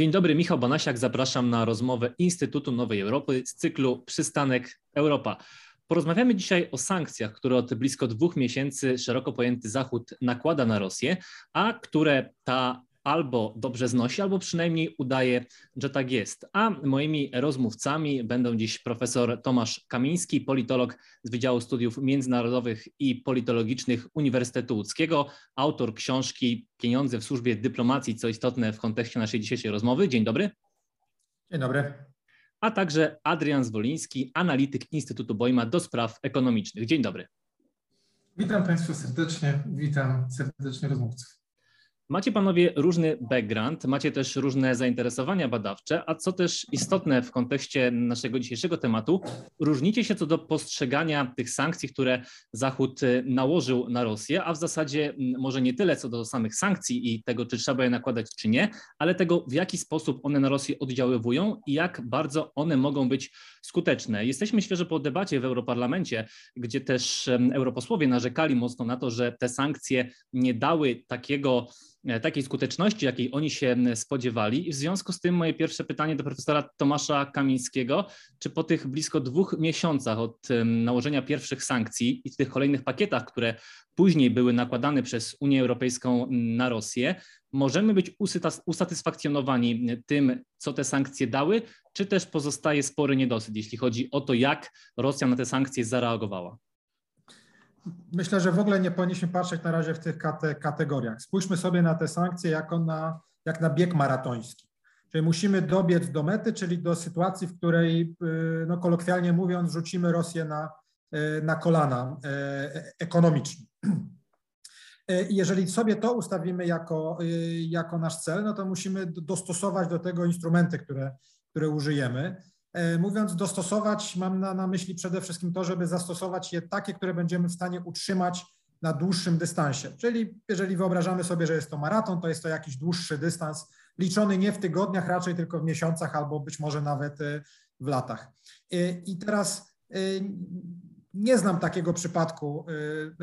Dzień dobry, Michał Banasiak. Zapraszam na rozmowę Instytutu Nowej Europy z cyklu Przystanek Europa. Porozmawiamy dzisiaj o sankcjach, które od blisko dwóch miesięcy szeroko pojęty Zachód nakłada na Rosję, a które ta albo dobrze znosi, albo przynajmniej udaje, że tak jest. A moimi rozmówcami będą dziś profesor Tomasz Kamiński, politolog z Wydziału Studiów Międzynarodowych i Politologicznych Uniwersytetu Łódzkiego, autor książki Pieniądze w służbie dyplomacji, co istotne w kontekście naszej dzisiejszej rozmowy. Dzień dobry. Dzień dobry. A także Adrian Zwoliński, analityk Instytutu Bojma do spraw ekonomicznych. Dzień dobry. Witam Państwa serdecznie, witam serdecznie rozmówców. Macie panowie różny background, macie też różne zainteresowania badawcze, a co też istotne w kontekście naszego dzisiejszego tematu, różnicie się co do postrzegania tych sankcji, które Zachód y, nałożył na Rosję, a w zasadzie może nie tyle co do samych sankcji i tego, czy trzeba je nakładać, czy nie, ale tego, w jaki sposób one na Rosję oddziaływują i jak bardzo one mogą być skuteczne. Jesteśmy świeżo po debacie w Europarlamencie, gdzie też europosłowie narzekali mocno na to, że te sankcje nie dały takiego takiej skuteczności, jakiej oni się spodziewali. I w związku z tym moje pierwsze pytanie do profesora Tomasza Kamińskiego, czy po tych blisko dwóch miesiącach od nałożenia pierwszych sankcji i tych kolejnych pakietach, które później były nakładane przez Unię Europejską na Rosję, możemy być usatysfakcjonowani tym, co te sankcje dały, czy też pozostaje spory niedosyt, jeśli chodzi o to, jak Rosja na te sankcje zareagowała? Myślę, że w ogóle nie powinniśmy patrzeć na razie w tych kate kategoriach. Spójrzmy sobie na te sankcje jako na, jak na bieg maratoński. Czyli musimy dobiec do mety, czyli do sytuacji, w której, y, no kolokwialnie mówiąc, rzucimy Rosję na, y, na kolana y, ekonomicznie. Jeżeli sobie to ustawimy jako, jako nasz cel, no to musimy dostosować do tego instrumenty, które, które użyjemy. E, mówiąc dostosować, mam na, na myśli przede wszystkim to, żeby zastosować je takie, które będziemy w stanie utrzymać na dłuższym dystansie. Czyli jeżeli wyobrażamy sobie, że jest to maraton, to jest to jakiś dłuższy dystans, liczony nie w tygodniach, raczej tylko w miesiącach albo być może nawet e, w latach. E, I teraz nie znam takiego przypadku,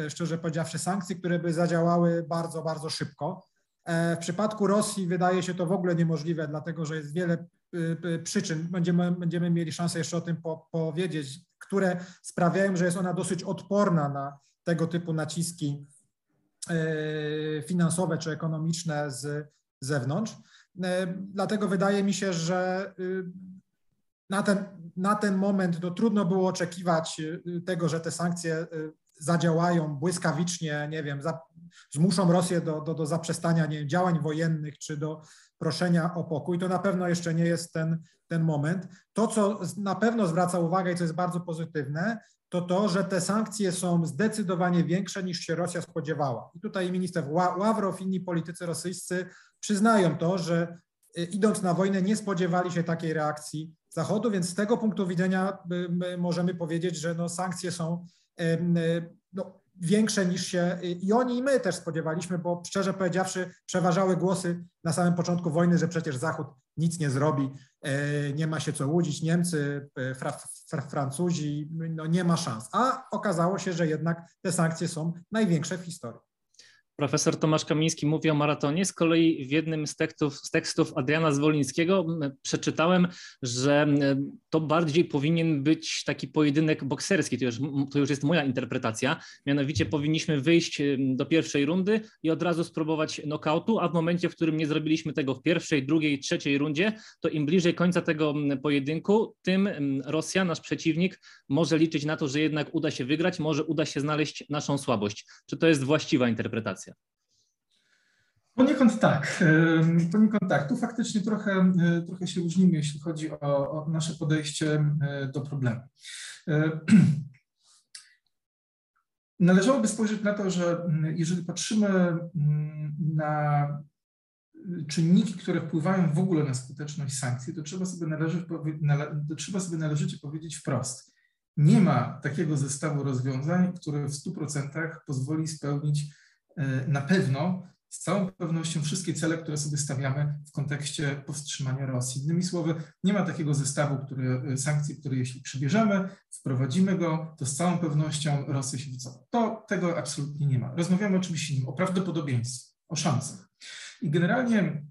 szczerze powiedziawszy, sankcji, które by zadziałały bardzo, bardzo szybko. W przypadku Rosji wydaje się to w ogóle niemożliwe, dlatego że jest wiele Y, y, przyczyn, będziemy, będziemy mieli szansę jeszcze o tym po, powiedzieć, które sprawiają, że jest ona dosyć odporna na tego typu naciski y, finansowe czy ekonomiczne z zewnątrz. Dlatego wydaje mi się, że na ten, na ten moment no, trudno było oczekiwać tego, że te sankcje zadziałają błyskawicznie, nie wiem, za, zmuszą Rosję do, do, do zaprzestania nie działań wojennych czy do proszenia o pokój. To na pewno jeszcze nie jest ten, ten moment. To, co na pewno zwraca uwagę i co jest bardzo pozytywne, to to, że te sankcje są zdecydowanie większe niż się Rosja spodziewała. I tutaj minister Ławrow, inni politycy rosyjscy przyznają to, że y, idąc na wojnę nie spodziewali się takiej reakcji Zachodu, więc z tego punktu widzenia możemy powiedzieć, że no, sankcje są no, większe niż się i oni i my też spodziewaliśmy, bo szczerze powiedziawszy przeważały głosy na samym początku wojny, że przecież Zachód nic nie zrobi, e, nie ma się co łudzić, Niemcy, e, Fra, Fra, Francuzi, no nie ma szans. A okazało się, że jednak te sankcje są największe w historii. Profesor Tomasz Kamiński mówi o maratonie. Z kolei w jednym z tekstów, z tekstów Adriana Zwolińskiego przeczytałem, że to bardziej powinien być taki pojedynek bokserski. To już, to już jest moja interpretacja. Mianowicie powinniśmy wyjść do pierwszej rundy i od razu spróbować nokautu, a w momencie, w którym nie zrobiliśmy tego w pierwszej, drugiej, trzeciej rundzie, to im bliżej końca tego pojedynku, tym Rosja, nasz przeciwnik, może liczyć na to, że jednak uda się wygrać, może uda się znaleźć naszą słabość. Czy to jest właściwa interpretacja? Poniekąd tak. Poniekąd tak. Tu faktycznie trochę, e, trochę się różnimy, jeśli chodzi o, o nasze podejście e, do problemu. E, należałoby spojrzeć na to, że jeżeli patrzymy na czynniki, które wpływają w ogóle na skuteczność sankcji, to trzeba sobie, należy, to trzeba sobie należycie powiedzieć wprost. Nie ma takiego zestawu rozwiązań, które w 100% pozwoli spełnić na pewno z całą pewnością wszystkie cele, które sobie stawiamy w kontekście powstrzymania Rosji. Innymi słowy, nie ma takiego zestawu który, y, sankcji, które jeśli przybierzemy, wprowadzimy go, to z całą pewnością Rosja się wycofa. To tego absolutnie nie ma. Rozmawiamy oczywiście o prawdopodobieństwie, o szansach. I generalnie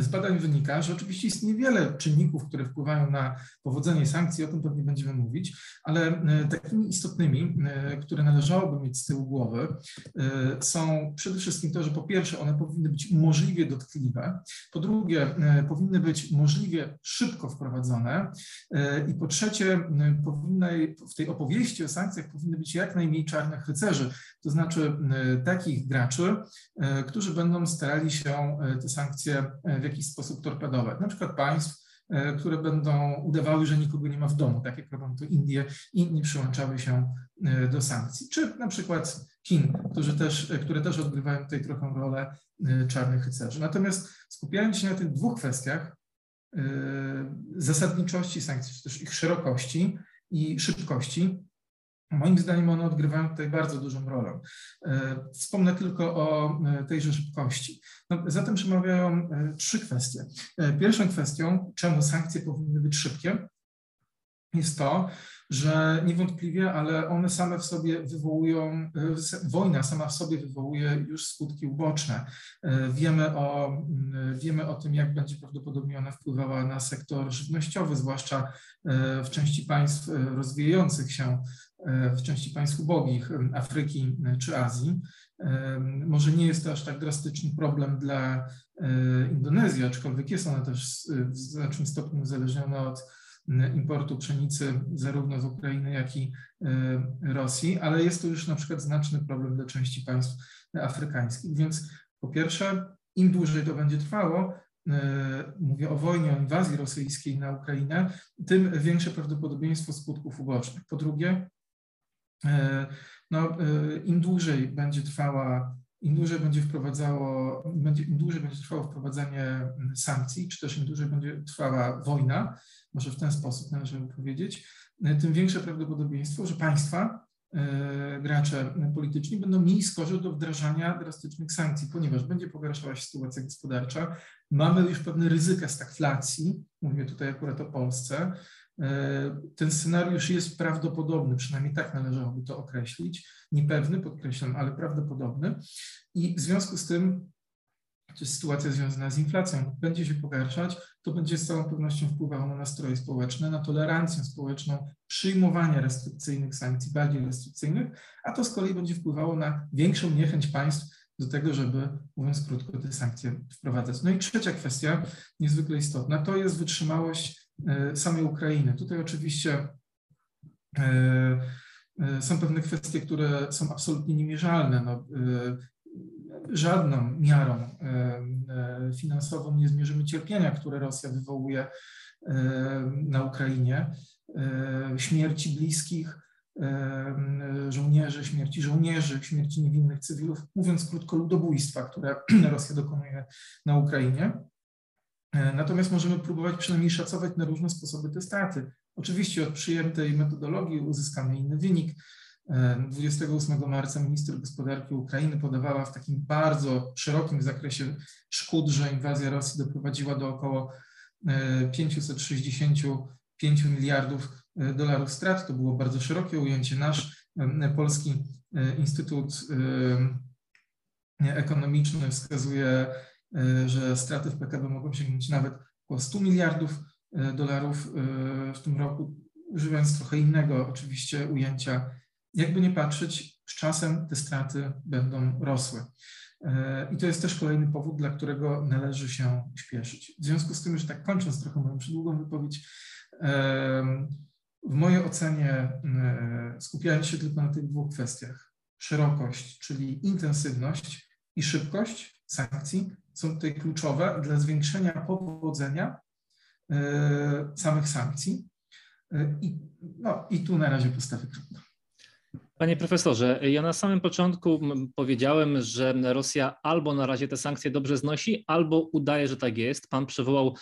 z badań wynika, że oczywiście istnieje wiele czynników, które wpływają na powodzenie sankcji, o tym pewnie będziemy mówić, ale e, takimi istotnymi, e, które należałoby mieć z tyłu głowy, e, są przede wszystkim to, że po pierwsze one powinny być możliwie dotkliwe, po drugie powinny być możliwie szybko wprowadzone i po trzecie powinny, w tej opowieści o sankcjach powinny być jak najmniej czarnych rycerzy, to znaczy takich graczy, którzy będą starali się te sankcje w jakiś sposób torpedować. Na przykład państw, e, które będą udawały, że nikogo nie ma w domu, tak jak robią to Indie, inni przyłączały się e, do sankcji. Czy na przykład Chin, którzy też, e, które też odgrywają tutaj trochę rolę czarnych rycerzy. Natomiast skupiając się na tych dwóch kwestiach, zasadniczości sankcji, czy też ich szerokości i szybkości, Moim zdaniem one odgrywają tutaj bardzo dużą rolę. E, wspomnę tylko o e, tejże szybkości. No, zatem przemawiają e, trzy kwestie. Pierwszą kwestią, czemu sankcje powinny być szybkie, jest to, że niewątpliwie, ale one same w sobie wywołują, wojna sama w sobie wywołuje już skutki uboczne. Wiemy o, wiemy o tym, jak będzie prawdopodobnie ona wpływała na sektor żywnościowy, zwłaszcza w części państw rozwijających się w części państw ubogich Afryki czy Azji. Może nie jest to aż tak drastyczny problem dla e, Indonezji, aczkolwiek jest ona też w znacznym stopniu uzależniona od importu pszenicy zarówno z Ukrainy, jak i e, Rosji, ale jest to już na przykład znaczny problem dla części państw afrykańskich. Więc po pierwsze, im dłużej to będzie trwało, e, mówię o wojnie, o inwazji rosyjskiej na Ukrainę, tym większe prawdopodobieństwo skutków ubocznych. Po drugie, no, e, im dłużej będzie trwała, im dłużej będzie wprowadzało, będzie, im dłużej będzie trwało wprowadzanie sankcji, czy też im dłużej będzie trwała wojna, może w ten sposób należy powiedzieć, e, tym większe prawdopodobieństwo, że państwa, gracze polityczni będą mieli skorzy do wdrażania drastycznych sankcji, ponieważ będzie pogarszała się sytuacja gospodarcza. Mamy już pewne ryzyka stagflacji, mówię tutaj akurat o Polsce, E, ten scenariusz jest prawdopodobny, przynajmniej tak należałoby to określić. Niepewny, podkreślam, ale prawdopodobny. I w związku z tym, czy sytuacja związana z inflacją będzie się pogarszać, to będzie z całą pewnością wpływało na nastroje społeczne, na tolerancję społeczną przyjmowania restrykcyjnych sankcji, bardziej restrykcyjnych, a to z kolei będzie wpływało na większą niechęć państw do tego, żeby, mówiąc krótko, te sankcje wprowadzać. No i trzecia kwestia, niezwykle istotna, to jest wytrzymałość E, samej Ukrainy. Tutaj oczywiście e, e, są pewne kwestie, które są absolutnie niemierzalne. No, żadną miarą finansową nie zmierzymy cierpienia, które Rosja wywołuje na Ukrainie, śmierci bliskich żołnierzy, śmierci żołnierzy, śmierci niewinnych cywilów, mówiąc krótko, ludobójstwa, które Rosja dokonuje na Ukrainie. E, natomiast możemy próbować przynajmniej szacować na różne sposoby te straty. Oczywiście od przyjętej metodologii uzyskamy inny wynik. 28 e, marca minister gospodarki Ukrainy podawała w takim bardzo szerokim zakresie szkód, że inwazja Rosji doprowadziła do około 565 e, miliardów dolarów strat. To było bardzo szerokie ujęcie. Nasz polski Instytut Ekonomiczny wskazuje że straty w PKB mogą sięgnąć nawet około 100 miliardów e, dolarów e, w tym roku, używając trochę innego oczywiście ujęcia. Jakby nie patrzeć, z czasem te straty będą rosły. I to jest też kolejny powód, dla którego należy się śpieszyć. W związku z tym, już tak kończąc trochę moją przydługą wypowiedź, w mojej ocenie, skupiając się tylko na tych dwóch kwestiach, szerokość, czyli intensywność i szybkość sankcji, są tutaj kluczowe dla zwiększenia powodzenia e, samych sankcji. E, I, no, i tu na razie postawię kropkę. Panie profesorze, ja na samym początku powiedziałem, że Rosja albo na razie te sankcje dobrze znosi, albo udaje, że tak jest. Pan przywołał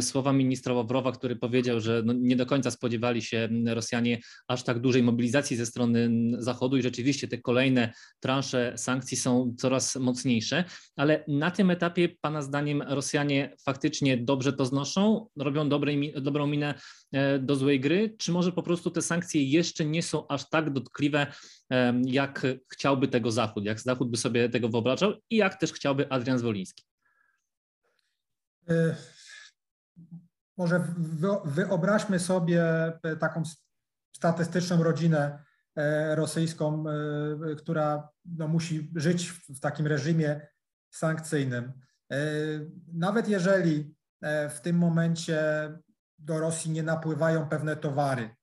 słowa ministra Ławrowa, który powiedział, że no nie do końca spodziewali się Rosjanie aż tak dużej mobilizacji ze strony Zachodu i rzeczywiście te kolejne transze sankcji są coraz mocniejsze, ale na tym etapie Pana zdaniem Rosjanie faktycznie dobrze to znoszą, robią dobrą minę do złej gry, czy może po prostu te sankcje jeszcze nie są aż tak dotkliwe, jak chciałby tego Zachód, jak Zachód by sobie tego wyobrażał i jak też chciałby Adrian Zwoliński. Może wyobraźmy sobie taką statystyczną rodzinę rosyjską, która no, musi żyć w takim reżimie sankcyjnym. Nawet jeżeli w tym momencie do Rosji nie napływają pewne towary,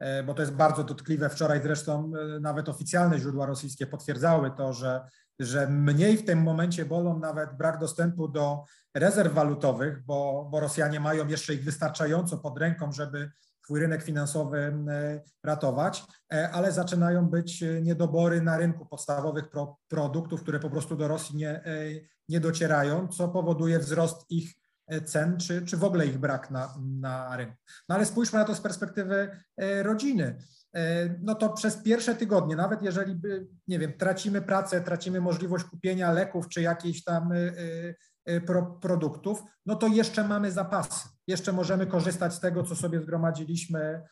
E, bo to jest bardzo dotkliwe. Wczoraj zresztą e, nawet oficjalne źródła rosyjskie potwierdzały to, że, że mniej w tym momencie bolą nawet brak dostępu do rezerw walutowych, bo, bo Rosjanie mają jeszcze ich wystarczająco pod ręką, żeby swój rynek finansowy e, ratować, ale zaczynają być niedobory na rynku podstawowych pro, produktów, które po prostu do Rosji nie, nie docierają, co powoduje wzrost ich cen, czy, czy w ogóle ich brak na, na rynku. No ale spójrzmy na to z perspektywy e, rodziny. E, no to przez pierwsze tygodnie, nawet jeżeli, by, nie wiem, tracimy pracę, tracimy możliwość kupienia leków czy jakichś tam e, pro, produktów, no to jeszcze mamy zapasy. Jeszcze możemy korzystać z tego, co sobie zgromadziliśmy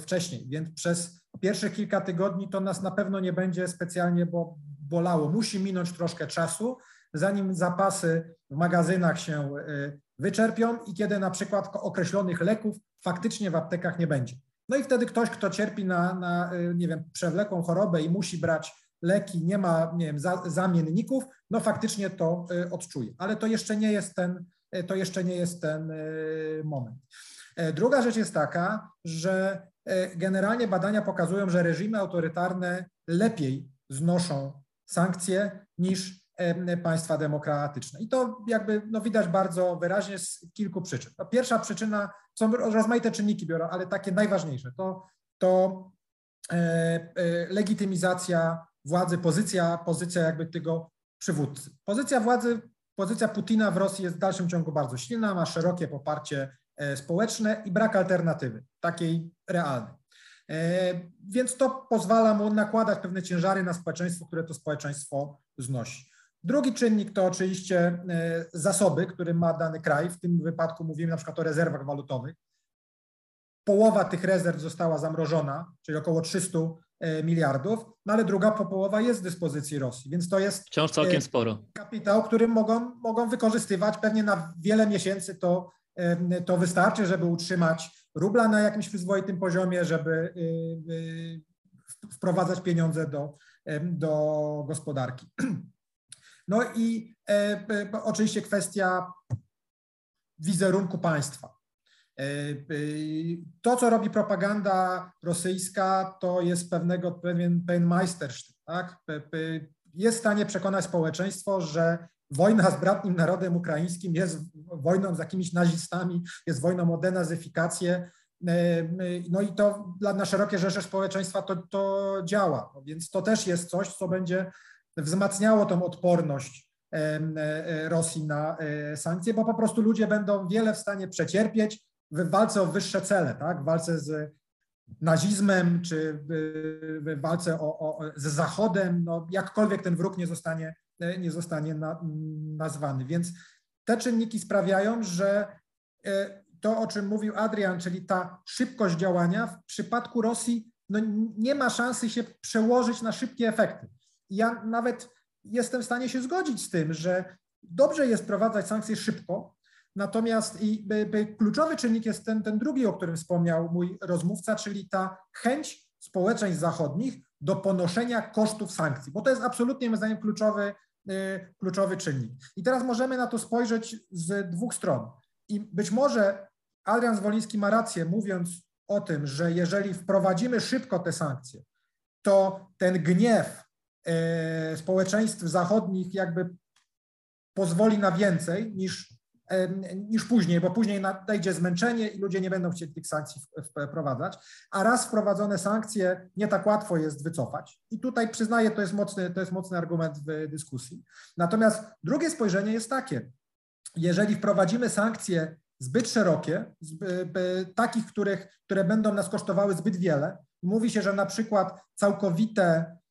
wcześniej. Więc przez pierwszych kilka tygodni to nas na pewno nie będzie specjalnie bo, bolało. Musi minąć troszkę czasu, zanim zapasy w magazynach się y, wyczerpią i kiedy na przykład określonych leków faktycznie w aptekach nie będzie. No i wtedy ktoś, kto cierpi na, na y, nie wiem, przewlekłą chorobę i musi brać leki, nie ma nie wiem, za, zamienników, no faktycznie to y, odczuje. Ale to jeszcze nie jest ten, to jeszcze nie jest ten moment. E, druga rzecz jest taka, że e, generalnie badania pokazują, że reżimy autorytarne lepiej znoszą sankcje niż państwa demokratyczne. I to jakby no, widać bardzo wyraźnie z kilku przyczyn. No, pierwsza przyczyna, są rozmaite czynniki biorą, ale takie najważniejsze, to, to e, e, legitymizacja władzy, pozycja, pozycja jakby tego przywódcy. Pozycja władzy, pozycja Putina w Rosji jest w dalszym ciągu bardzo silna, ma szerokie poparcie e, społeczne i brak alternatywy, takiej realnej. E, więc to pozwala mu nakładać pewne ciężary na społeczeństwo, które to społeczeństwo znosi. Drugi czynnik to oczywiście e, zasoby, które ma dany kraj. W tym wypadku mówimy na przykład o rezerwach walutowych. Połowa tych rezerw została zamrożona, czyli około 300 e, miliardów, no ale druga połowa jest w dyspozycji Rosji, więc to jest wciąż całkiem e, sporo. Kapitał, który mogą, mogą wykorzystywać pewnie na wiele miesięcy to, to wystarczy, żeby utrzymać rubla na jakimś przyzwoitym poziomie, żeby wprowadzać pieniądze do, do gospodarki. No i e, e, oczywiście kwestia wizerunku państwa. E, to, co robi propaganda rosyjska, to jest pewnego, pewien, pewien majstersztyk. Tak? Jest w stanie przekonać społeczeństwo, że wojna z bratnim narodem ukraińskim jest wojną z jakimiś nazistami, jest wojną o denazyfikację. No i to dla, na szerokie rzesze społeczeństwa to, to działa. No więc to też jest coś, co będzie wzmacniało tą odporność e, e, Rosji na e, sankcje, bo po prostu ludzie będą wiele w stanie przecierpieć w walce o wyższe cele, tak? w walce z nazizmem czy w walce o, o, z Zachodem, no jakkolwiek ten wróg nie zostanie, nie zostanie na, nazwany. Więc te czynniki sprawiają, że to, o czym mówił Adrian, czyli ta szybkość działania w przypadku Rosji no, nie ma szansy się przełożyć na szybkie efekty ja nawet jestem w stanie się zgodzić z tym, że dobrze jest wprowadzać sankcje szybko, natomiast i by, by kluczowy czynnik jest ten, ten drugi, o którym wspomniał mój rozmówca, czyli ta chęć społeczeństw zachodnich do ponoszenia kosztów sankcji, bo to jest absolutnie moim zdaniem kluczowy, y, kluczowy czynnik. I teraz możemy na to spojrzeć z dwóch stron. I być może Adrian Zwoliński ma rację, mówiąc o tym, że jeżeli wprowadzimy szybko te sankcje, to ten gniew społeczeństw zachodnich jakby pozwoli na więcej niż, e, niż później, bo później nadejdzie zmęczenie i ludzie nie będą chcieli tych sankcji wprowadzać, a raz wprowadzone sankcje nie tak łatwo jest wycofać. I tutaj przyznaję, to jest mocny, to jest mocny argument w dyskusji. Natomiast drugie spojrzenie jest takie, jeżeli wprowadzimy sankcje zbyt szerokie, takich, których, które będą nas kosztowały zbyt wiele, mówi się, że na przykład całkowite E,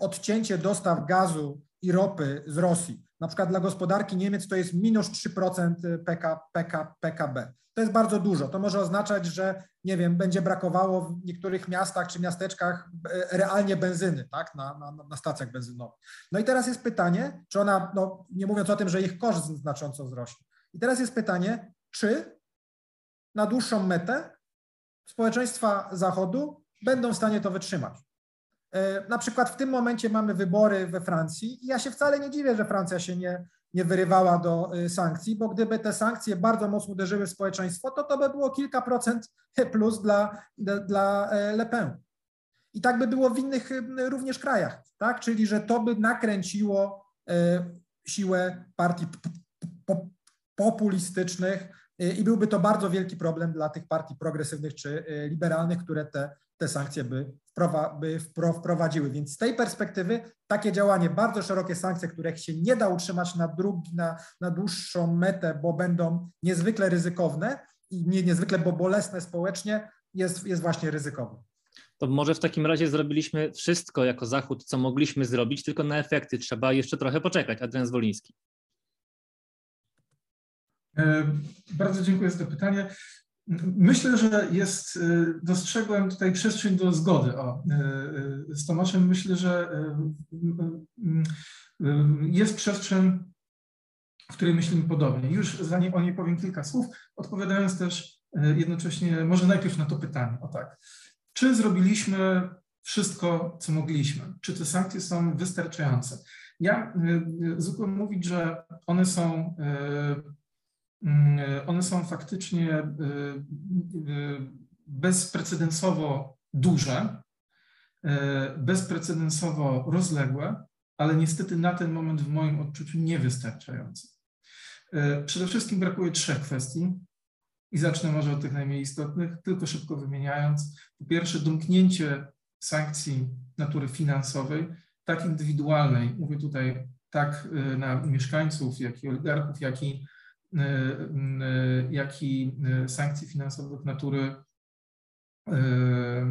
odcięcie dostaw gazu i ropy z Rosji, na przykład dla gospodarki Niemiec to jest minus 3% PK, PK, PKB. To jest bardzo dużo. To może oznaczać, że nie wiem, będzie brakowało w niektórych miastach czy miasteczkach e, realnie benzyny, tak, na, na, na stacjach benzynowych. No i teraz jest pytanie, czy ona, no nie mówiąc o tym, że ich koszt znacząco wzrośnie, I teraz jest pytanie, czy na dłuższą metę społeczeństwa Zachodu będą w stanie to wytrzymać. E, na przykład w tym momencie mamy wybory we Francji i ja się wcale nie dziwię, że Francja się nie, nie wyrywała do e, sankcji, bo gdyby te sankcje bardzo mocno uderzyły w społeczeństwo, to to by było kilka procent plus dla, dla e, Le Pen. I tak by było w innych również krajach, tak? Czyli że to by nakręciło siłę partii populistycznych i byłby to bardzo wielki problem dla tych partii progresywnych czy liberalnych, które te, te sankcje by by wprowadziły. Więc z tej perspektywy takie działanie, bardzo szerokie sankcje, których się nie da utrzymać na, drugi, na, na dłuższą metę, bo będą niezwykle ryzykowne i nie, niezwykle bo bolesne społecznie, jest, jest właśnie ryzykowne. To może w takim razie zrobiliśmy wszystko jako Zachód, co mogliśmy zrobić, tylko na efekty trzeba jeszcze trochę poczekać. Adrian Zwoliński. E, bardzo dziękuję za to pytanie. Myślę, że jest, y, dostrzegłem tutaj przestrzeń do zgody o, y, y, z Tomaszem. Myślę, że jest przestrzeń, w której myślimy podobnie. Już zanim o niej powiem kilka słów, odpowiadając też jednocześnie, może najpierw na to pytanie, o tak. Czy zrobiliśmy wszystko, co mogliśmy? Czy te sankcje są wystarczające? Ja zwykle mówić, że one są one są faktycznie y, y, bezprecedensowo duże, bezprecedensowo rozległe, ale niestety na ten moment w moim odczuciu niewystarczające. Przede wszystkim brakuje trzech kwestii i zacznę może od tych najmniej istotnych, tylko szybko wymieniając. Po pierwsze, domknięcie sankcji natury finansowej, tak indywidualnej, mówię tutaj tak na mieszkańców, jak i oligarchów, jak i jak i y, sankcji finansowych natury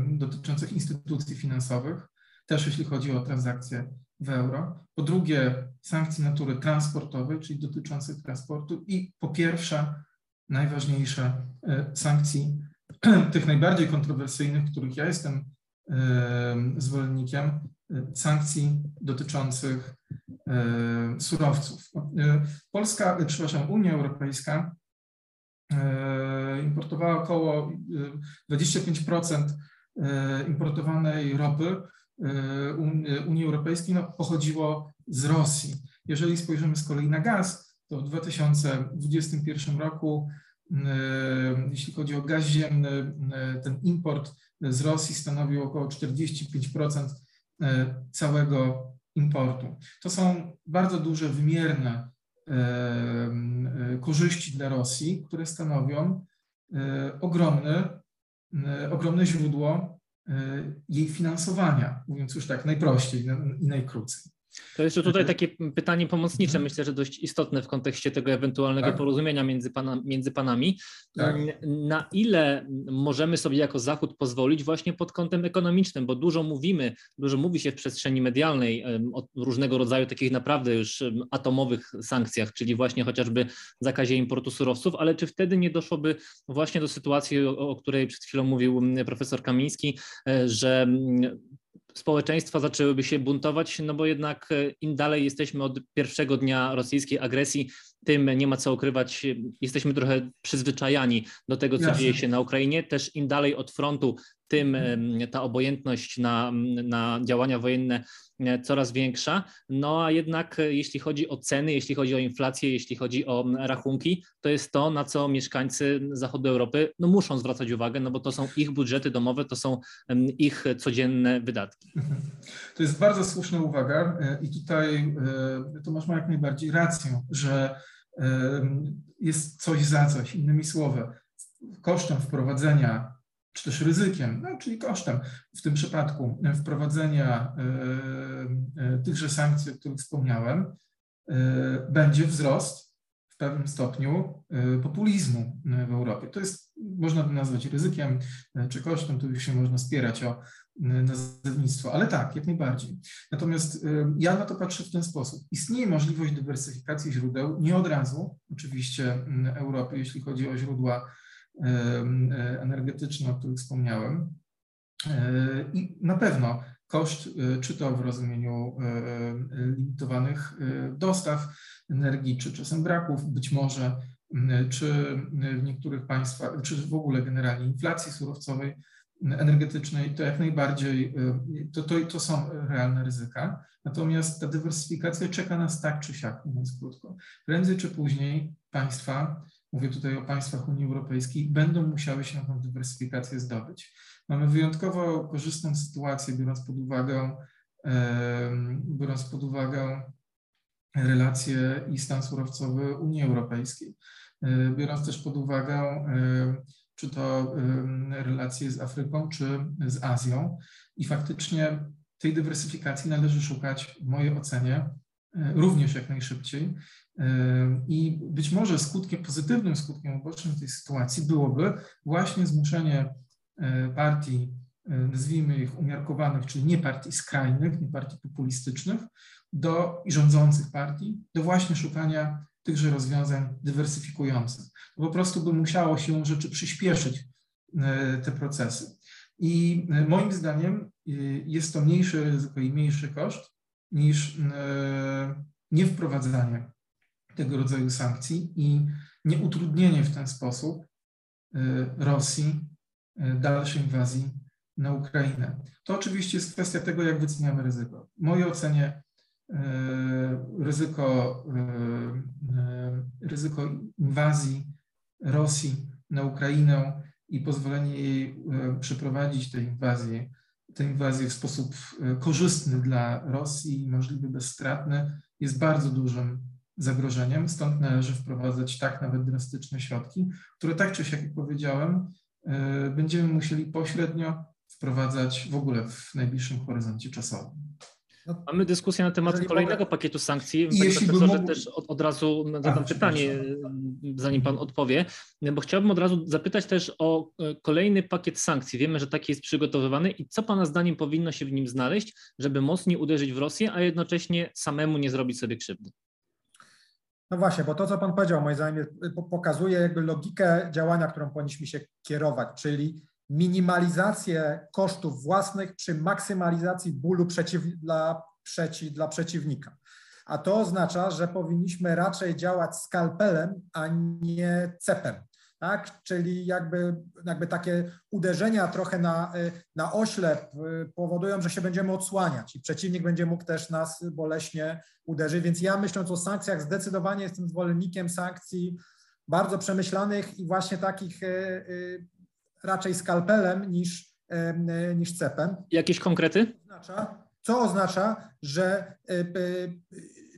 dotyczących instytucji finansowych, też jeśli chodzi o transakcje w euro. Po drugie, sankcji natury transportowej, czyli dotyczących transportu. I po pierwsze, najważniejsze, sankcji tych najbardziej kontrowersyjnych, których ja jestem zwolennikiem, sankcji dotyczących E, surowców. E, Polska, e, przepraszam, Unia Europejska importowała około 25% importowanej ropy Unii Europejskiej no, pochodziło z Rosji. Jeżeli spojrzymy z kolei na gaz, to w 2021 roku, jeśli chodzi o gaz ziemny, ten import z Rosji stanowił około 45% całego importu. To są bardzo duże, wymierne e, e, korzyści dla Rosji, które stanowią e, ogromne, ogromne źródło jej finansowania, mówiąc już tak najprościej i najkrócej. To jeszcze tutaj takie pytanie pomocnicze, mhm. myślę, że dość istotne w kontekście tego ewentualnego tak. porozumienia między, pana, między panami. Tak. Na ile możemy sobie jako Zachód pozwolić właśnie pod kątem ekonomicznym, bo dużo mówimy, dużo mówi się w przestrzeni medialnej o różnego rodzaju takich naprawdę już atomowych sankcjach, czyli właśnie chociażby zakazie importu surowców, ale czy wtedy nie doszłoby właśnie do sytuacji, o, o której przed chwilą mówił profesor Kamiński, e, że społeczeństwa zaczęłyby się buntować, no bo jednak e, im dalej jesteśmy od pierwszego dnia rosyjskiej agresji, tym nie ma co ukrywać, jesteśmy trochę przyzwyczajani do tego, co Jasne. dzieje się na Ukrainie. Też im dalej od frontu, tym ta obojętność na, na działania wojenne e, coraz większa. No a jednak e, jeśli chodzi o ceny, jeśli chodzi o inflację, jeśli chodzi o rachunki, to jest to, na co mieszkańcy zachodu Europy no, muszą zwracać uwagę, no bo to są ich budżety domowe, to są ich codzienne wydatki. To jest bardzo słuszna uwaga e, i tutaj Tomasz ma jak najbardziej rację, że jest coś za coś, innymi słowy, kosztem wprowadzenia czy też ryzykiem, no, czyli kosztem w tym przypadku wprowadzenia e, e, tychże sankcji, o których wspomniałem, e, będzie wzrost w pewnym stopniu populizmu w Europie. To jest, można by nazwać ryzykiem czy kosztem, tu już się można spierać o nazewnictwo, ale tak, jak najbardziej. Natomiast ja na to patrzę w ten sposób. Istnieje możliwość dywersyfikacji źródeł, nie od razu, oczywiście Europy, jeśli chodzi o źródła energetyczne, o których wspomniałem. E, I na pewno koszt, e, czy to w rozumieniu limitowanych dostaw energii, czy czasem braków, być może czy w niektórych państwach, czy w ogóle generalnie inflacji surowcowej, energetycznej, to jak najbardziej to, to, to są realne ryzyka. Natomiast ta dywersyfikacja czeka nas tak czy siak, mówiąc krótko. Prędzej czy później państwa, mówię tutaj o państwach Unii Europejskiej, będą musiały się na tę dywersyfikację zdobyć. Mamy wyjątkowo korzystną sytuację, biorąc pod uwagę, biorąc pod uwagę relacje i stan surowcowy Unii Europejskiej, biorąc też pod uwagę czy to relacje z Afryką, czy z Azją. I faktycznie tej dywersyfikacji należy szukać, w mojej ocenie, również jak najszybciej. I być może skutkiem, pozytywnym skutkiem ubocznym tej sytuacji byłoby właśnie zmuszenie e, partii, e, nazwijmy ich umiarkowanych, czyli nie partii skrajnych, nie partii populistycznych, do i rządzących partii, do właśnie szukania tychże rozwiązań dywersyfikujących. Po prostu by musiało się rzeczy przyspieszyć e, te procesy. I moim zdaniem jest to mniejsze ryzyko i mniejszy koszt niż niewprowadzanie tego rodzaju sankcji i nieutrudnienie w ten sposób y, Rosji y, dalszej inwazji na Ukrainę. To oczywiście jest kwestia tego, jak wyceniamy ryzyko. W mojej ocenie ryzyko, ryzyko inwazji Rosji na Ukrainę i pozwolenie jej przeprowadzić tę inwazję, tę inwazję w sposób korzystny dla Rosji i możliwie bezstratny jest bardzo dużym zagrożeniem, stąd należy wprowadzać tak nawet drastyczne środki, które tak czy siak, jak powiedziałem, e, będziemy musieli pośrednio wprowadzać w ogóle w najbliższym horyzoncie czasowym. No, Mamy dyskusję na temat kolejnego mogę... pakietu sankcji. Panie jeśli profesorze, mógł... też od, od razu zadam A, pytanie, zanim Pan odpowie, bo chciałbym od razu zapytać też o e, kolejny pakiet sankcji. Wiemy, że taki jest przygotowywany i co Pana zdaniem powinno się w nim znaleźć, żeby mocniej uderzyć w Rosję, a jednocześnie samemu nie zrobić sobie krzywdy? No właśnie, bo to, co Pan powiedział, moim zdaniem, pokazuje jakby logikę działania, którą powinniśmy się kierować, czyli minimalizację kosztów własnych przy maksymalizacji bólu przeciw, dla, przeci, dla przeciwnika. A to oznacza, że powinniśmy raczej działać skalpelem, a nie cepem tak? Czyli jakby, jakby takie uderzenia trochę na, na oślep y, powodują, że się będziemy odsłaniać i przeciwnik będzie mógł też nas boleśnie uderzyć. Więc ja myśląc o sankcjach, zdecydowanie jestem zwolennikiem sankcji bardzo przemyślanych i właśnie takich y, y, raczej skalpelem niż, niż cepem. Jakieś konkrety? Co oznacza, że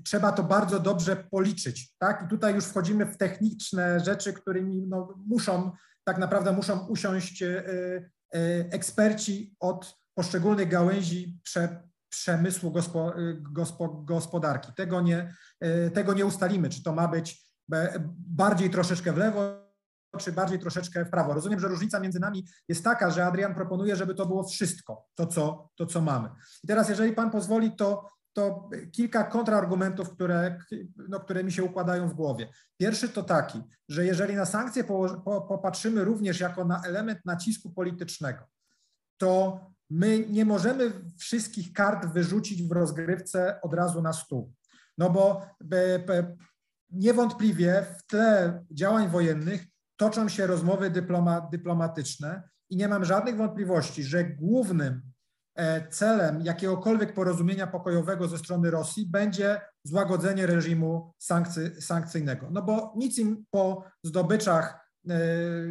trzeba to bardzo dobrze policzyć, tak? I tutaj już wchodzimy w techniczne rzeczy, którymi no, muszą, tak naprawdę muszą usiąść e, e, eksperci od poszczególnych gałęzi prze, przemysłu gospo, gospo, gospodarki. Tego nie, e, tego nie ustalimy, czy to ma być bardziej troszeczkę w lewo, czy bardziej troszeczkę w prawo. Rozumiem, że różnica między nami jest taka, że Adrian proponuje, żeby to było wszystko, to co, to, co mamy. I teraz, jeżeli Pan pozwoli, to to kilka kontrargumentów, które, no, które mi się układają w głowie. Pierwszy to taki, że jeżeli na sankcje po, po, popatrzymy również jako na element nacisku politycznego, to my nie możemy wszystkich kart wyrzucić w rozgrywce od razu na stół. No bo niewątpliwie w tle działań wojennych toczą się rozmowy dyploma, dyplomatyczne i nie mam żadnych wątpliwości, że głównym E, celem jakiegokolwiek porozumienia pokojowego ze strony Rosji będzie złagodzenie reżimu sankcy, sankcyjnego. No bo nic im po zdobyczach e,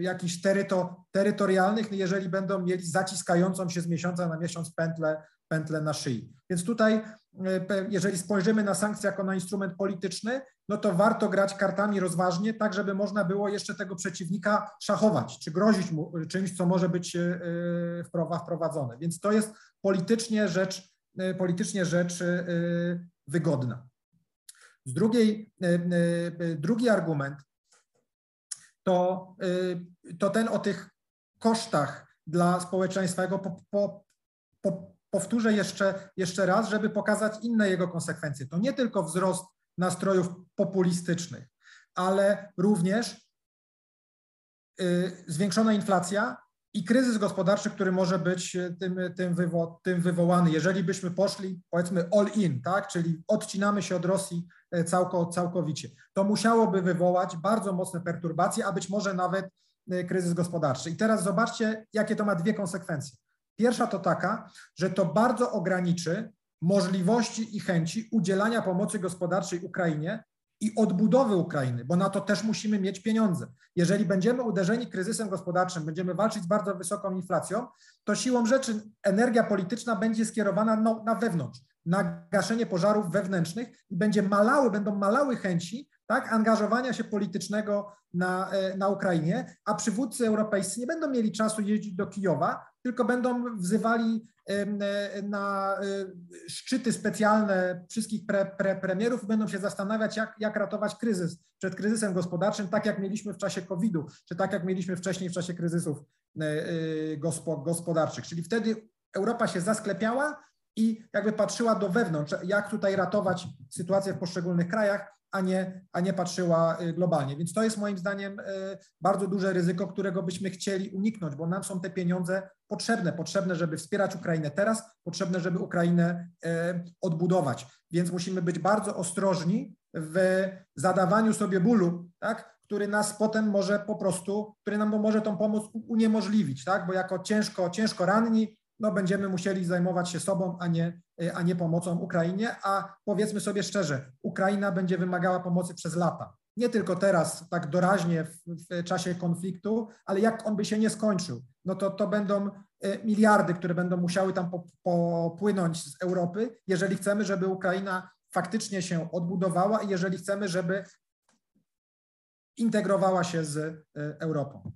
jakichś teryto, terytorialnych, jeżeli będą mieli zaciskającą się z miesiąca na miesiąc pętlę, pętlę na szyi. Więc tutaj, jeżeli spojrzymy na sankcje jako na instrument polityczny, no to warto grać kartami rozważnie, tak żeby można było jeszcze tego przeciwnika szachować, czy grozić mu czymś, co może być wprowadzone. Więc to jest politycznie rzecz, e, politycznie rzecz e, wygodna. Z drugiej, e, drugi argument to, to ten o tych kosztach dla społeczeństwa. Ja po, po, po, powtórzę jeszcze, jeszcze raz, żeby pokazać inne jego konsekwencje. To nie tylko wzrost nastrojów populistycznych, ale również zwiększona inflacja i kryzys gospodarczy, który może być tym, tym, wywo, tym wywołany, jeżeli byśmy poszli, powiedzmy, all in, tak, czyli odcinamy się od Rosji całko, całkowicie. To musiałoby wywołać bardzo mocne perturbacje, a być może nawet kryzys gospodarczy. I teraz zobaczcie, jakie to ma dwie konsekwencje. Pierwsza to taka, że to bardzo ograniczy możliwości i chęci udzielania pomocy gospodarczej Ukrainie i odbudowy Ukrainy, bo na to też musimy mieć pieniądze. Jeżeli będziemy uderzeni kryzysem gospodarczym, będziemy walczyć z bardzo wysoką inflacją, to siłą rzeczy energia polityczna będzie skierowana na wewnątrz, na gaszenie pożarów wewnętrznych i będzie malały, będą malały chęci tak, angażowania się politycznego na, e, na Ukrainie, a przywódcy europejscy nie będą mieli czasu jeździć do Kijowa, tylko będą wzywali e, na e, szczyty specjalne wszystkich pre, pre, premierów będą się zastanawiać, jak, jak ratować kryzys przed kryzysem gospodarczym, tak jak mieliśmy w czasie COVID-u, czy tak jak mieliśmy wcześniej w czasie kryzysów gospodarczych. Czyli wtedy Europa się zasklepiała i jakby patrzyła do wewnątrz, jak tutaj ratować sytuację w poszczególnych krajach, a nie, a nie patrzyła y, globalnie. Więc to jest moim zdaniem y, bardzo duże ryzyko, którego byśmy chcieli uniknąć, bo nam są te pieniądze potrzebne, potrzebne, żeby wspierać Ukrainę teraz, potrzebne, żeby Ukrainę y, odbudować. Więc musimy być bardzo ostrożni w zadawaniu sobie bólu, tak, który nas potem może po prostu, który nam może tą pomoc uniemożliwić, tak, bo jako ciężko, ciężko ranni no będziemy musieli zajmować się sobą, a nie, a nie pomocą Ukrainie, a powiedzmy sobie szczerze, Ukraina będzie wymagała pomocy przez lata. Nie tylko teraz, tak doraźnie w, w czasie konfliktu, ale jak on by się nie skończył, no to to będą e, miliardy, które będą musiały tam popłynąć z Europy, jeżeli chcemy, żeby Ukraina faktycznie się odbudowała i jeżeli chcemy, żeby integrowała się z e, Europą.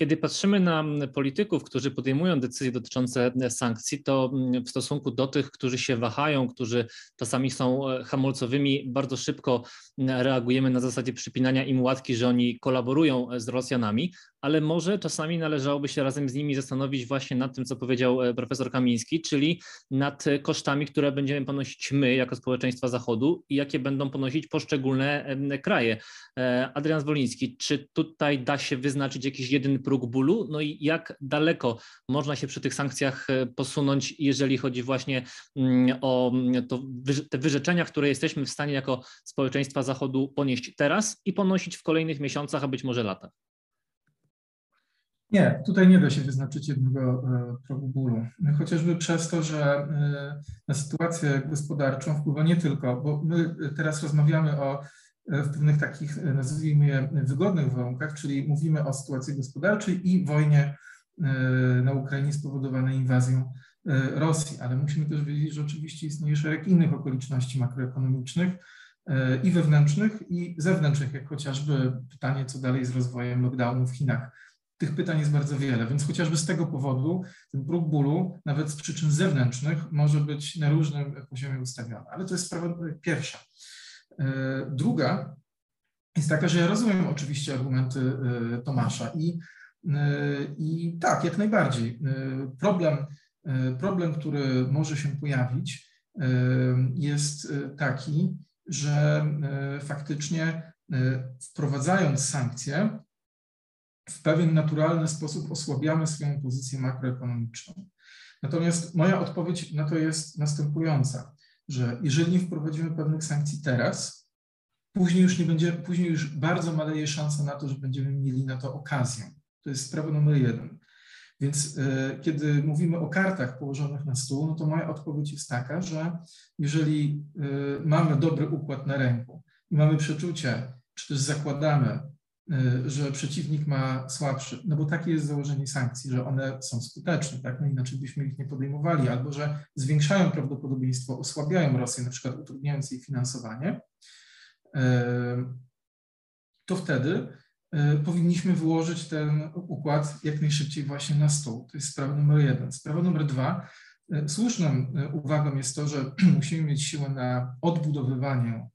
Kiedy patrzymy na polityków, którzy podejmują decyzje dotyczące sankcji, to w stosunku do tych, którzy się wahają, którzy czasami są e, hamulcowymi, bardzo szybko reagujemy na zasadzie przypinania im łatki, że oni kolaborują z Rosjanami, ale może czasami należałoby się razem z nimi zastanowić właśnie nad tym, co powiedział e, profesor Kamiński, czyli nad kosztami, które będziemy ponosić my jako społeczeństwa Zachodu i jakie będą ponosić poszczególne kraje. E, Adrian Zwoliński, czy tutaj da się wyznaczyć jakiś jeden próg bólu? No i jak daleko można się przy tych sankcjach e, posunąć, jeżeli chodzi właśnie mm, o mm, to, te wyrzeczenia, które jesteśmy w stanie jako społeczeństwa Zachodu ponieść teraz i ponosić w kolejnych miesiącach, a być może latach? Nie, tutaj nie da się wyznaczyć jednego e, progu bólu. Chociażby przez to, że e, na sytuację gospodarczą wpływa nie tylko, bo my teraz rozmawiamy o e, w pewnych takich, nazwijmy je, wygodnych warunkach, czyli mówimy o sytuacji gospodarczej i wojnie na Ukrainie spowodowanej inwazją Rosji, ale musimy też wiedzieć, że oczywiście istnieje szereg innych okoliczności makroekonomicznych i wewnętrznych, i zewnętrznych, jak chociażby pytanie, co dalej z rozwojem lockdownu w Chinach tych pytań jest bardzo wiele, więc chociażby z tego powodu ten próg bólu, nawet z przyczyn zewnętrznych, może być na różnym poziomie ustawiony. Ale to jest sprawa pierwsza. E, druga jest taka, że ja rozumiem oczywiście argumenty e, Tomasza i, e, i tak, jak najbardziej. Problem, problem, który może się pojawić, jest taki, że faktycznie wprowadzając sankcje, w pewien naturalny sposób osłabiamy swoją pozycję makroekonomiczną. Natomiast moja odpowiedź na to jest następująca, że jeżeli nie wprowadzimy pewnych sankcji teraz, później już nie będzie, później już bardzo maleje szansa na to, że będziemy mieli na to okazję. To jest sprawa numer jeden. Więc y, kiedy mówimy o kartach położonych na stół, no to moja odpowiedź jest taka, że jeżeli y, mamy dobry układ na ręku i mamy przeczucie, czy też zakładamy, że przeciwnik ma słabszy, no bo takie jest założenie sankcji, że one są skuteczne, tak? No inaczej byśmy ich nie podejmowali, albo że zwiększają prawdopodobieństwo, osłabiają Rosję, na przykład utrudniając jej finansowanie, y, to wtedy y, powinniśmy wyłożyć ten układ jak najszybciej właśnie na stół. To jest sprawa numer jeden. Sprawa numer dwa. Słuszną uwagą jest to, że musimy mieć siłę na odbudowywanie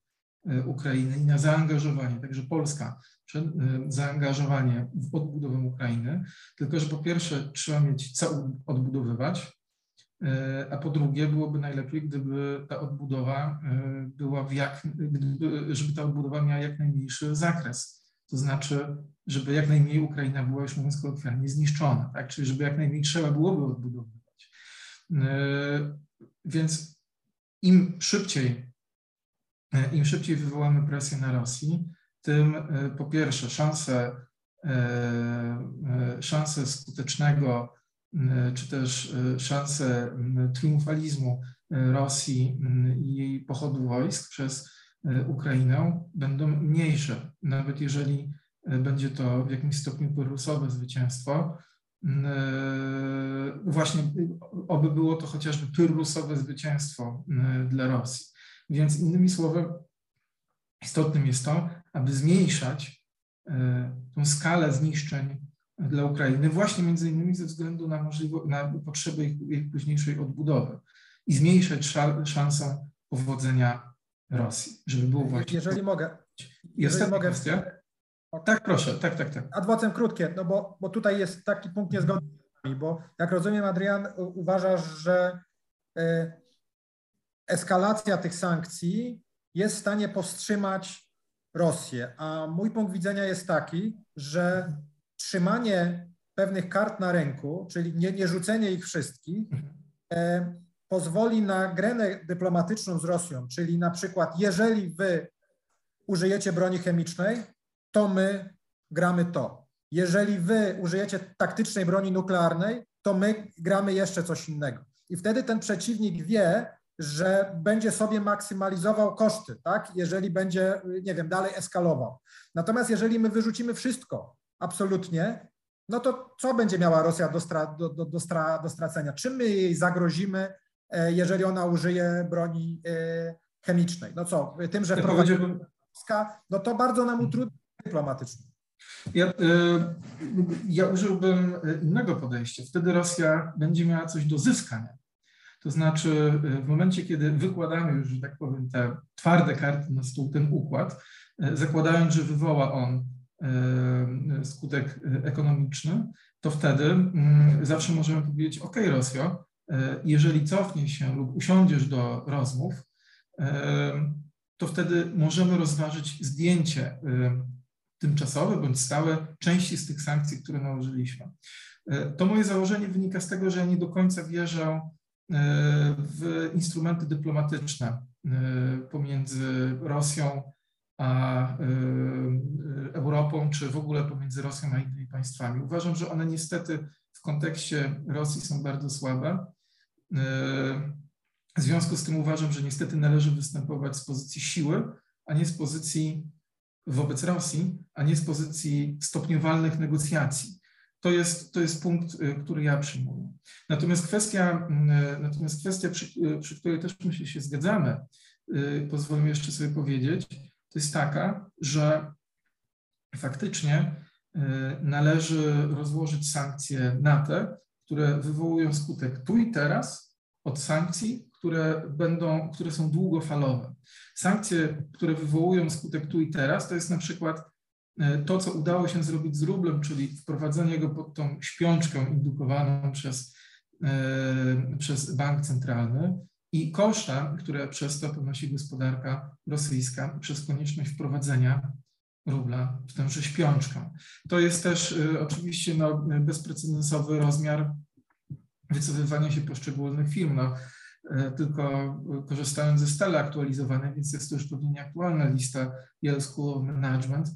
Ukrainy i na zaangażowanie, także Polska Y, zaangażowanie w odbudowę Ukrainy, tylko że po pierwsze trzeba mieć co odbudowywać, y, a po drugie byłoby najlepiej, gdyby ta odbudowa była w jak, gdyby, żeby ta odbudowa miała jak najmniejszy zakres. to znaczy, żeby jak najmniej Ukraina była, już mówiąc kolokwialnie, zniszczona, tak? czyli żeby jak najmniej trzeba byłoby odbudowywać. Więc im szybciej, im szybciej wywołamy presję na Rosji, tym po pierwsze szanse, szanse skutecznego czy też szanse triumfalizmu Rosji i jej pochodu wojsk przez Ukrainę będą mniejsze, nawet jeżeli będzie to w jakimś stopniu pyrrusowe zwycięstwo. Właśnie oby było to chociażby pyrrusowe zwycięstwo dla Rosji. Więc innymi słowy, istotnym jest to, aby zmniejszać tą skalę zniszczeń dla Ukrainy, właśnie między innymi ze względu na, na potrzeby ich, ich późniejszej odbudowy i zmniejszać szansę powodzenia Rosji, żeby było właśnie. Jeżeli mogę. Jeżeli mogę. Kwestia. Tak, proszę, tak, tak, tak. Adwocem krótkie, no bo, bo tutaj jest taki punkt niezgodny, bo jak rozumiem, Adrian, uważasz, że y, eskalacja tych sankcji jest w stanie powstrzymać Rosję, a mój punkt widzenia jest taki, że trzymanie pewnych kart na ręku, czyli nie, nie rzucenie ich wszystkich, e, pozwoli na grę dyplomatyczną z Rosją, czyli na przykład jeżeli wy użyjecie broni chemicznej, to my gramy to. Jeżeli wy użyjecie taktycznej broni nuklearnej, to my gramy jeszcze coś innego. I wtedy ten przeciwnik wie, że będzie sobie maksymalizował koszty, tak? Jeżeli będzie, nie wiem, dalej eskalował. Natomiast jeżeli my wyrzucimy wszystko, absolutnie, no to co będzie miała Rosja do, stra, do, do, do, stra, do stracenia? Czym my jej zagrozimy, e, jeżeli ona użyje broni e, chemicznej? No co, tym, że wprowadzi no to bardzo nam utrudni dyplomatyczny. Ja, e, ja użyłbym innego podejścia. Wtedy Rosja będzie miała coś do zyskania. To znaczy, w momencie, kiedy wykładamy już, że tak powiem, te twarde karty na stół, ten układ, zakładając, że wywoła on E, skutek ekonomiczny, to wtedy mm, zawsze możemy powiedzieć: OK, Rosjo, e, jeżeli cofniesz się lub usiądziesz do rozmów, e, to wtedy możemy rozważyć zdjęcie tymczasowe bądź stałe części z tych sankcji, które nałożyliśmy. To moje założenie wynika z tego, że ja nie do końca wierzę w instrumenty dyplomatyczne pomiędzy Rosją a y, Europą, czy w ogóle pomiędzy Rosją a innymi państwami. Uważam, że one niestety w kontekście Rosji są bardzo słabe. W związku z tym uważam, że niestety należy występować z pozycji siły, a nie z pozycji wobec Rosji, a nie z pozycji stopniowalnych negocjacji. To jest, to jest punkt, który ja przyjmuję. Natomiast kwestia, natomiast kwestia przy, przy której też myślę się zgadzamy, pozwolę jeszcze sobie powiedzieć, to jest taka, że faktycznie y, należy rozłożyć sankcje na te, które wywołują skutek tu i teraz, od sankcji, które będą, które są długofalowe. Sankcje, które wywołują skutek tu i teraz, to jest na przykład y, to, co udało się zrobić z rublem, czyli wprowadzenie go pod tą śpiączkę indukowaną przez, y, przez bank centralny, i koszta, które przez to ponosi gospodarka rosyjska przez konieczność wprowadzenia rubla w tęże śpiączkę. To jest też y, oczywiście no, bezprecedensowy rozmiar wycofywania się poszczególnych firm. No, tylko korzystając ze stale aktualizowanej, więc jest to już pewnie nieaktualna lista Yale School of Management,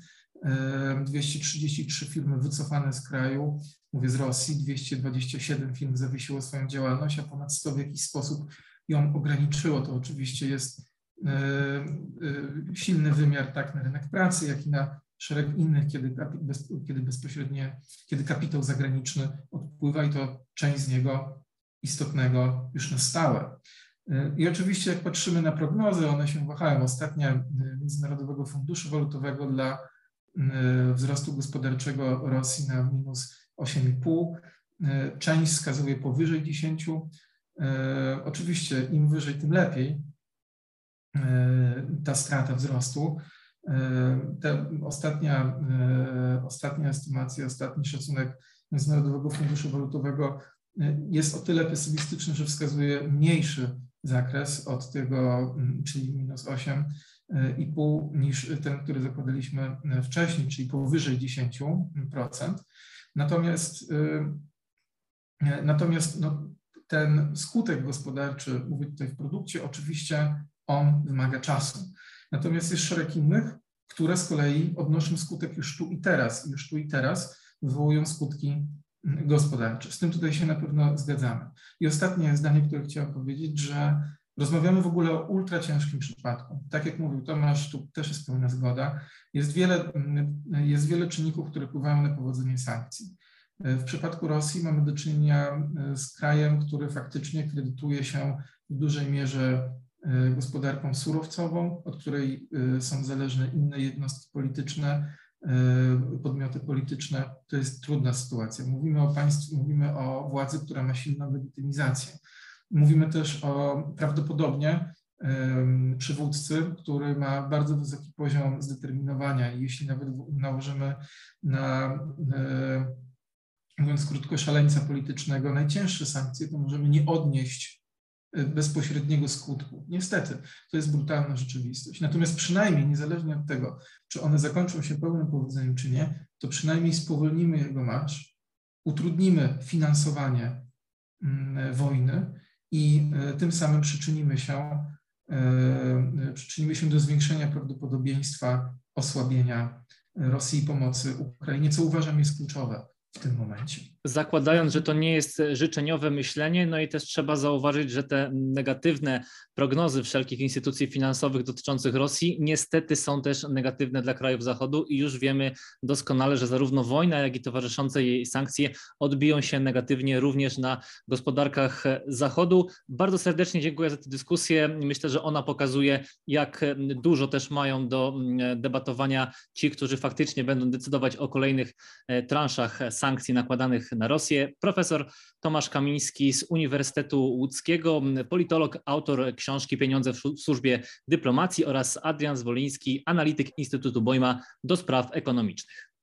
233 y, firmy wycofane z kraju, mówię z Rosji, 227 firm zawiesiło swoją działalność, a ponad 100 w jakiś sposób ją ograniczyło. To oczywiście jest e, e, silny wymiar tak na rynek pracy, jak i na szereg innych, kiedy, kiedy bezpośrednie, kiedy kapitał zagraniczny odpływa i to część z niego istotnego już na stałe. E, I oczywiście jak patrzymy na prognozy, one się wahają. Ostatnia Międzynarodowego Funduszu Walutowego dla wzrostu gospodarczego Rosji na minus 8,5. Część wskazuje powyżej 10, E, oczywiście im wyżej, tym lepiej ta strata wzrostu. Ta ostatnia, ostatnia estymacja, ostatni szacunek Międzynarodowego Funduszu Walutowego jest o tyle pesymistyczny, że wskazuje mniejszy zakres od tego, czyli minus 8, 2,5 niż ten, który zakładaliśmy wcześniej, czyli powyżej 10%. Natomiast, natomiast no, ten skutek gospodarczy, mówię tutaj w produkcie, oczywiście on wymaga czasu. Natomiast jest szereg innych, które z kolei odnoszą skutek już tu i teraz. Już tu i teraz wywołują skutki gospodarcze. Z tym tutaj się na pewno zgadzamy. I ostatnie zdanie, które chciałem powiedzieć, że rozmawiamy w ogóle o ultra ciężkim przypadku. Tak jak mówił Tomasz, tu też jest pełna zgoda. Jest wiele, jest wiele czynników, które wpływają na powodzenie sankcji. W przypadku Rosji mamy do czynienia z krajem, który faktycznie kredytuje się w dużej mierze E, gospodarką surowcową, od której e, są zależne inne jednostki polityczne, e, podmioty polityczne. To jest trudna sytuacja. Mówimy o państwie, mówimy o władzy, która ma silną legitymizację. Mówimy też o prawdopodobnie przywódcy, który ma bardzo wysoki poziom zdeterminowania i jeśli nawet nałożymy na, mówiąc krótko, szaleńca politycznego najcięższe sankcje, to możemy nie odnieść bezpośredniego skutku. Niestety, to jest brutalna rzeczywistość. Natomiast przynajmniej, niezależnie od tego, czy one zakończą się pełnym powodzeniem, czy nie, to przynajmniej spowolnimy jego marsz, utrudnimy finansowanie mm, wojny i e, tym samym przyczynimy się, e, przyczynimy się do zwiększenia prawdopodobieństwa osłabienia Rosji i pomocy Ukrainie, co uważam jest kluczowe w tym momencie zakładając, że to nie jest życzeniowe myślenie, no i też trzeba zauważyć, że te negatywne prognozy wszelkich instytucji finansowych dotyczących Rosji niestety są też negatywne dla krajów Zachodu i już wiemy doskonale, że zarówno wojna, jak i towarzyszące jej sankcje odbiją się negatywnie również na gospodarkach Zachodu. Bardzo serdecznie dziękuję za tę dyskusję. Myślę, że ona pokazuje, jak dużo też mają do debatowania ci, którzy faktycznie będą decydować o kolejnych transzach sankcji nakładanych na Rosję. Profesor Tomasz Kamiński z Uniwersytetu Łódzkiego, politolog, autor książki Pieniądze w służbie dyplomacji oraz Adrian Zwoliński, analityk Instytutu Bojma do spraw ekonomicznych.